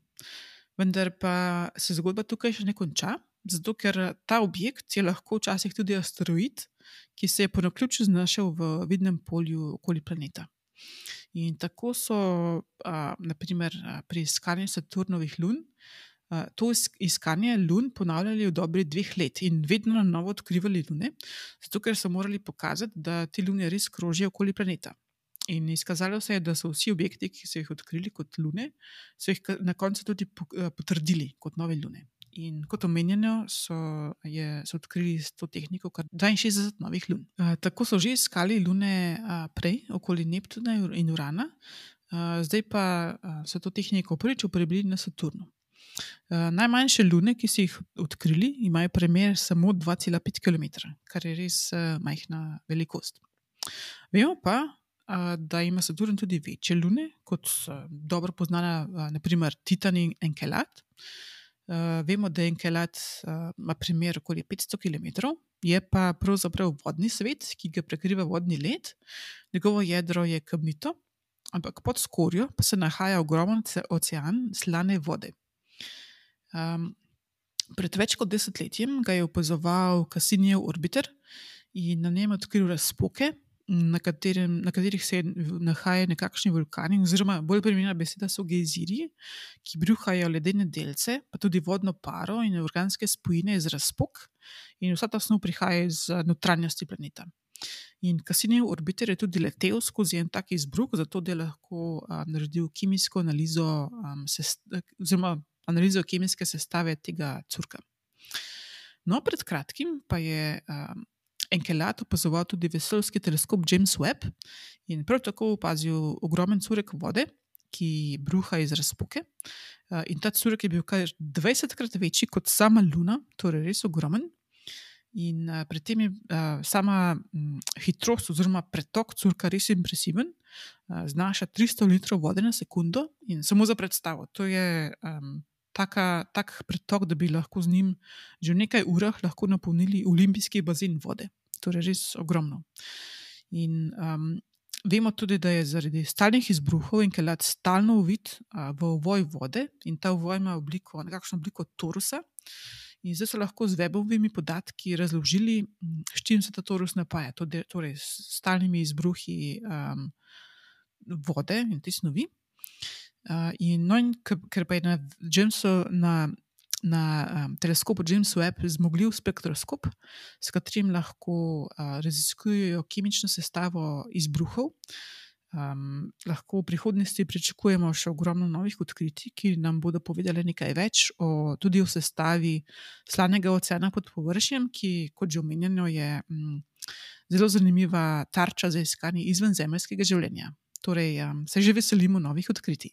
Vendar pa se zgodba tukaj še ne konča, zato ker ta objekt je lahko včasih tudi asteroid, ki se je po naključju znašel v vidnem polju okoli planeta. In tako so, a, naprimer, pri iskanju Saturnovih lun, a, to iskanje lun ponavljali v dobri dveh let in vedno na novo odkrivali lune, zato ker so morali pokazati, da te lune res krožijo okoli planeta. In izkazalo se je, da so vsi objekti, ki so jih odkrili kot lune, so jih na koncu tudi potrdili kot nove lune. In kot omenjeno, so, je, so odkrili s to tehniko kar 62 novih lun. Uh, tako so že iskali lune uh, prej, okoli Neptuna in Urana, uh, zdaj pa uh, so to tehniko prvič uporabili na Saturnu. Uh, najmanjše lune, ki so jih odkrili, imajo premjer samo 2,5 km, kar je res uh, majhna velikost. Vemo pa, uh, da ima Saturn tudi večje lune, kot dobro poznana, naprimer Titan in Enkelat. Vemo, da je Enkelat ima primer okoli 500 km, je pa pravzaprav vodni svet, ki ga prekriva vodni led. Njegovo jedro je kamnito, ampak pod skorjo pa se nahaja ogromen ocean slane vode. Um, pred več kot desetletjem ga je opazoval Cassinijev orbiter in na njem odkril razpoke, na, katerem, na katerih se nahajajo nekakšni vulkani, oziroma bolj primerna beseda so gejziri, ki bruhajo ledene delce, pa tudi vodno paro in organske spojine iz razpok, in vsa ta snov prihaja iz notranjosti planeta. In Kasinijev orbiter je tudi letel skozi en tak izbruh, zato je lahko a, naredil kemijsko analizo, a, sest, oziroma analizo kemijske sestave tega curka. No, pred kratkim pa je a, Enkelat opazoval tudi vesoljski teleskop James Webb in prav tako opazil ogromen curek vode, ki bruha iz razpoke. In ta curek je bil kar 20krat večji kot sama Luna, torej res ogromen. In pri tem je sama hitrost oziroma pretok curka res impresiven, znaša 300 litrov vode na sekundo. In samo za predstavo, to je um, taka, tak pretok, da bi lahko z njim že v nekaj urah napolnili olimpijski bazen vode torej res ogromno. In um, Vemo tudi, da je zaradi stalnih izbruhov in kelat stalno uvid v uvoj vode in ta uvoj ima obliko, nekakšno obliko torusa. In zdaj so lahko z webovimi podatki razložili, s čim se ta torus napaja, torej s stalnimi izbruhi um, vode in te snovi. Uh, in no, in ker pa je na Jamesu, na, na um, teleskopu James Webb zmogljiv spektroskop, s katerim lahko uh, raziskujejo kemično sestavo izbruhov, um, lahko v prihodnosti pričakujemo še ogromno novih odkritij, ki nam bodo povedali nekaj več o, tudi o sestavi slanega oceana pod površjem, ki, kot že omenjeno, je um, zelo zanimiva tarča za iskanje izvenzemeljskega življenja. Torej, um, se že veselimo novih odkritij.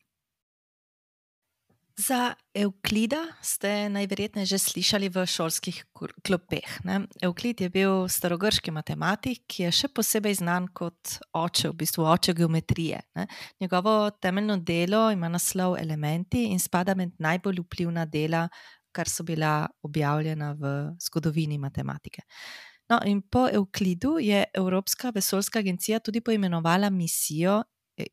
Za Euklida ste najverjetneje že slišali v šolskih klopeh. Ne? Euklid je bil starogrški matematik, ki je še posebej znan kot oče, v bistvu oče geometrije. Ne? Njegovo temeljno delo ima naslov Elementi in spada med najbolj vplivna dela, kar so bila objavljena v zgodovini matematike. No, in po Euklidu je Evropska vesoljska agencija tudi poimenovala misijo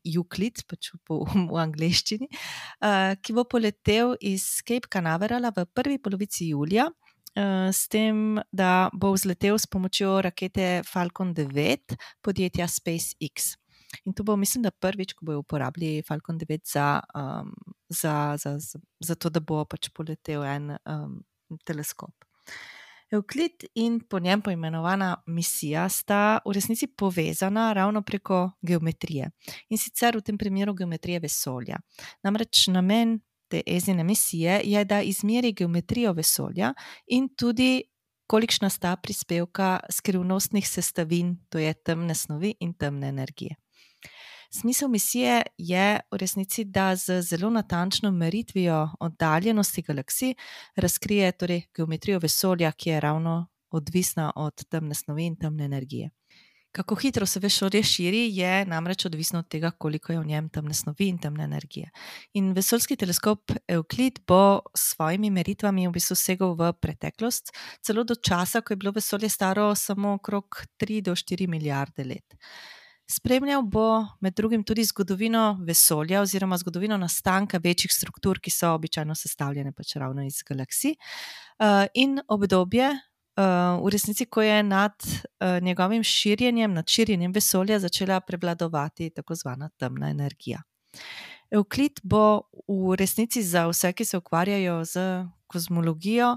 Euclid, pač v, (laughs) v angleščini, uh, ki bo poletel iz Cape Canaverala v prvi polovici julija, uh, s tem, da bo vzletel s pomočjo rakete Falcon 9 podjetja SpaceX. In to bo, mislim, da prvič, ko bojo uporabljali Falcon 9 za, um, za, za, za, za to, da bo pač poletel en um, teleskop. Euklid in po njem poimenovana misija sta v resnici povezana ravno preko geometrije in sicer v tem primeru geometrije vesolja. Namreč namen te ezine misije je, da izmeri geometrijo vesolja in tudi kolikšna sta prispevka skrivnostnih sestavin, to je temne snovi in temne energije. Smisel misije je v resnici, da z zelo natančno meritvijo oddaljenosti galaksij razkrije torej geometrijo vesolja, ki je ravno odvisna od temne snovi in temne energije. Kako hitro se vesolje širi, je namreč odvisno od tega, koliko je v njem temne snovi in temne energije. In vesoljski teleskop Euklid bo s svojimi meritvami v bistvu segel v preteklost, celo do časa, ko je bilo vesolje staro samo okrog 3 do 4 milijarde let. Spremljal bo med drugim tudi zgodovino vesolja, oziroma zgodovino nastanka večjih struktur, ki so običajno sestavljene pač ravno iz galaksij, uh, in obdobje, uh, v resnici, ko je nad uh, njegovim širjenjem, nad širjenjem vesolja, začela prevladovati tako zvana temna energija. Euklid bo v resnici za vse, ki se ukvarjajo z kozmologijo,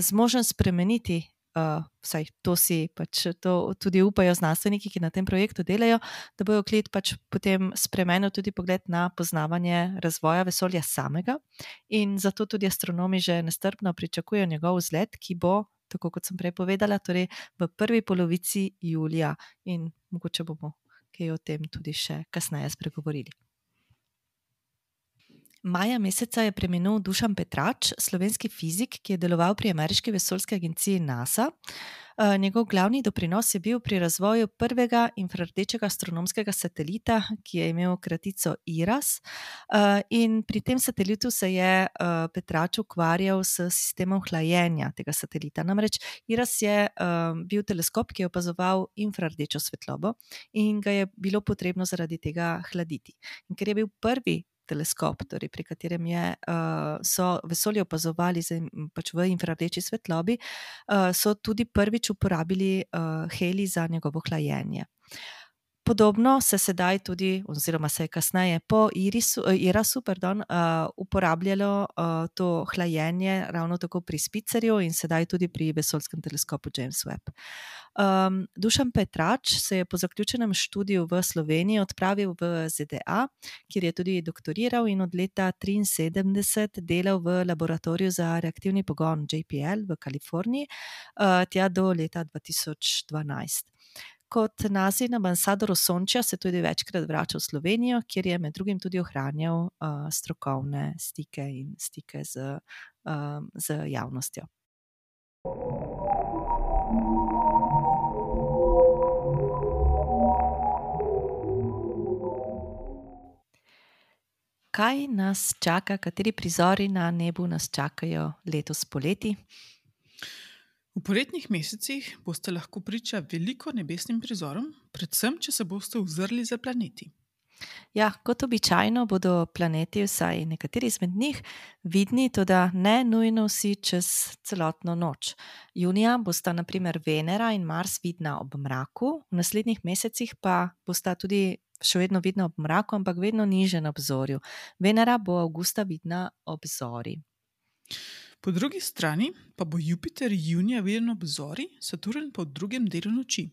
zmožen spremeniti uh, vsaj to si pač to tudi upajo znanstveniki, ki na tem projektu delajo, da bojo klet pač potem spremenil tudi pogled na poznavanje razvoja vesolja samega. In zato tudi astronomi že nestrpno pričakujejo njegov vzlet, ki bo, tako kot sem prej povedala, torej v prvi polovici julija in mogoče bomo kaj o tem tudi še kasneje spregovorili. Maja meseca je preminil Dušan Petrač, slovenski fizik, ki je deloval pri ameriški vesoljski agenciji NASA. Eh, njegov glavni doprinos je bil pri razvoju prvega infrardečega astronomskega satelita, ki je imel kratico IRAS. Eh, in pri tem satelitu se je eh, Petrač ukvarjal s sistemom hlajenja tega satelita. Namreč IRAS je bil teleskop, ki je opazoval infrardečo svetlobo in ga je bilo potrebno zaradi tega hladiti. In ker je bil prvi teleskop, torej pri katerem je, uh, so vesolje opazovali pač v infrardeči svetlobi, uh, so tudi prvič uporabili uh, heli za njegovo hlajenje. Podobno se sedaj tudi, oziroma se je kasneje po Irisu, Irasu pardon, uh, uporabljalo uh, to hlajenje ravno tako pri Spicerju in sedaj tudi pri vesoljskem teleskopu James Webb. Um, Dušan Petrač se je po zaključenem študiju v Sloveniji odpravil v ZDA, kjer je tudi doktoriral in od leta 1973 delal v laboratoriju za reaktivni pogon JPL v Kaliforniji, uh, tja do leta 2012. Kot naziv ambasador Sončja se tudi večkrat vrača v Slovenijo, kjer je med drugim tudi ohranjal uh, strokovne stike in stike z, uh, z javnostjo. kaj nas čaka, kateri prizori na nebu nas čakajo letos poleti? V poletnih mesecih boste lahko priča veliko nebesnim prizorom, predvsem, če se boste ozrli za planeti. Ja, kot običajno bodo planeti, vsaj nekateri izmed njih, vidni, tudi ne nujno vsi čez celotno noč. Junija bosta naprimer Venera in Mars vidna ob mraku, v naslednjih mesecih pa bosta tudi še vedno vidna ob mraku, ampak vedno niže na obzorju. Venera bo avgusta vidna ob zori. Po drugi strani pa bo Jupiter junija viden ob zori, Saturn pa v drugem delu noči.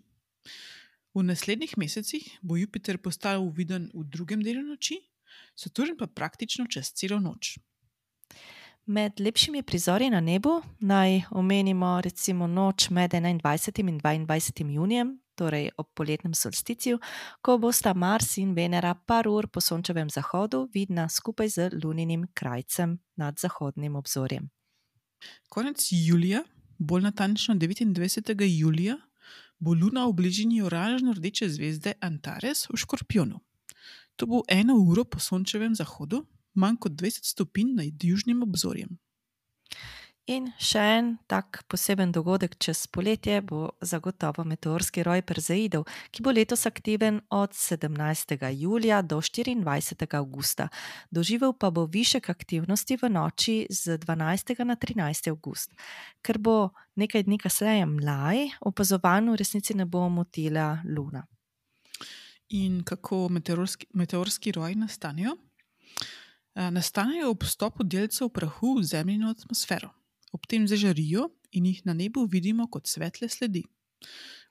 V naslednjih mesecih bo Jupiter postal viden v drugem delu noči, Saturn pa praktično čez celo noč. Med lepšimi prizori na nebu naj omenimo recimo noč med 21. in 22. junijem, torej ob poletnem solsticiju, ko bosta Mars in Venera par ur po sončevem zahodu vidna skupaj z luninim krajcem nad zahodnim obzorjem. Konec julija, bolj natančno 29. julija, bo Luna v bližini oranžno-rdeče zvezde Antares v Škorpionu. To bo eno uro po sončevem zahodu, manj kot 20 stopinj nad južnim obzorjem. In še en tak poseben dogodek čez poletje bo zagotovo meteorski roj Perzeidov, ki bo letos aktiven od 17. julija do 24. augusta. Doživel pa bo višek aktivnosti v noči z 12. na 13. august. Ker bo nekaj dni kasneje mlaj, opazovanju v resnici ne bo motila luna. In kako meteorski, meteorski roj nastanejo? Nastanejo ob stopu delcev prahu v zemljino atmosfero ob tem zažarijo in jih na nebu vidimo kot svetle sledi.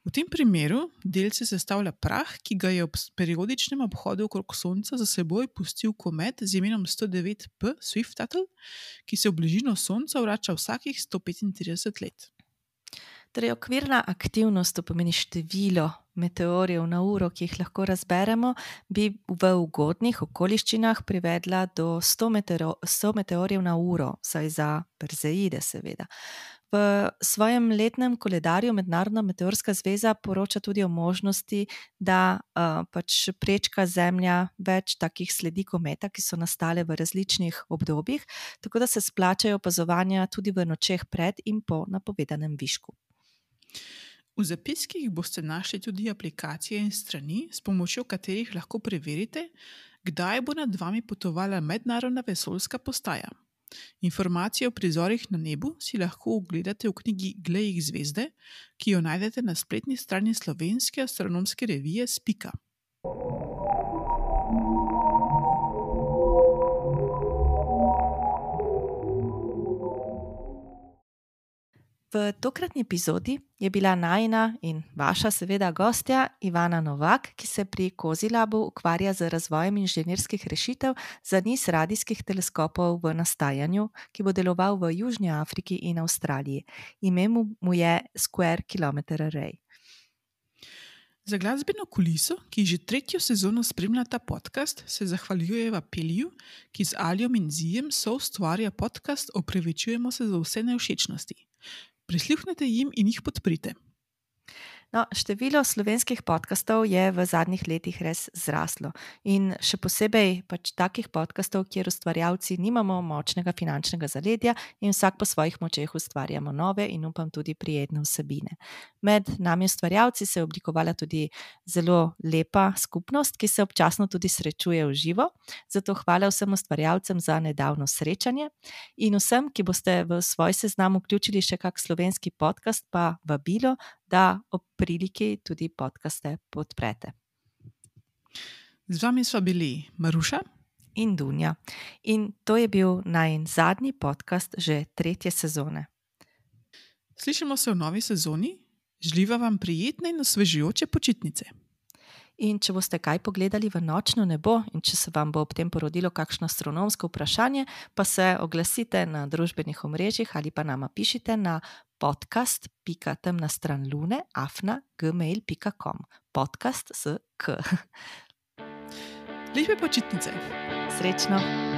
V tem primeru delce sestavlja prah, ki ga je ob periodičnem obhodu okrog Sonca za seboj pustil komet z imenom 109P Swift-Tuttle, ki se v bližino Sonca vrača vsakih 135 let. Torej, okvirna aktivnost, to pomeni število meteorjev na uro, ki jih lahko razberemo, bi v ugodnih okoliščinah privedla do 100, meteoro, 100 meteorjev na uro, saj za Perzeide, seveda. V svojem letnem koledarju Mednarodna meteorska zveza poroča tudi o možnosti, da uh, pač prečka Zemlja več takih sledi kometa, ki so nastale v različnih obdobjih, tako da se splačajo opazovanja tudi v nočeh pred in po napovedanem višku. V zapiskih boste našli tudi aplikacije in strani, s pomočjo katerih lahko preverite, kdaj bo nad vami potovala mednarodna vesoljska postaja. Informacije o prizorih na nebu si lahko ogledate v knjigi Glej zvezde, ki jo najdete na spletni strani slovenske astronomske revije Spika. V tokratni epizodi je bila najna in vaša, seveda, gostja Ivana Novak, ki se pri Kozilabu ukvarja z razvojem inženirskih rešitev za niz radijskih teleskopov v nastajanju, ki bo deloval v Južni Afriki in Avstraliji. Ime mu je Square Kilometer Array. Za glasbeno kuliso, ki že tretjo sezono spremlja ta podcast, se zahvaljujeva Pelju, ki z Aljom in Zijem so ustvarja podcast Opravičujemo se za vse nevšečnosti prisluhnite jim in jih podprite. No, število slovenskih podkastov je v zadnjih letih res zraslo. In še posebej pač takih podkastov, kjer ustvarjalci nimamo močnega finančnega zaledja in vsak po svojih močeh ustvarjamo nove in upam tudi prijetne vsebine. Med nami ustvarjalci se je oblikovala tudi zelo lepa skupnost, ki se občasno tudi srečuje v živo. Zato hvala vsem ustvarjalcem za nedavno srečanje in vsem, ki boste v svoj seznam vključili še kak slovenski podcast, pa vabilo da ob priliki tudi podkaste podprete. Z vami smo bili Maruša in Dunja. In to je bil naj zadnji podcast že tretje sezone. Slišimo se v novi sezoni, želiva vam prijetne in osvežujoče počitnice. In če boste kaj pogledali v nočno nebo, in če se vam bo ob tem porodilo kakšno astronomsko vprašanje, pa se oglasite na družbenih omrežjih ali pa nama pišite na podcast.temna stran lune afna gmail.com. Podcast s k. Lepe počitnice. Srečno.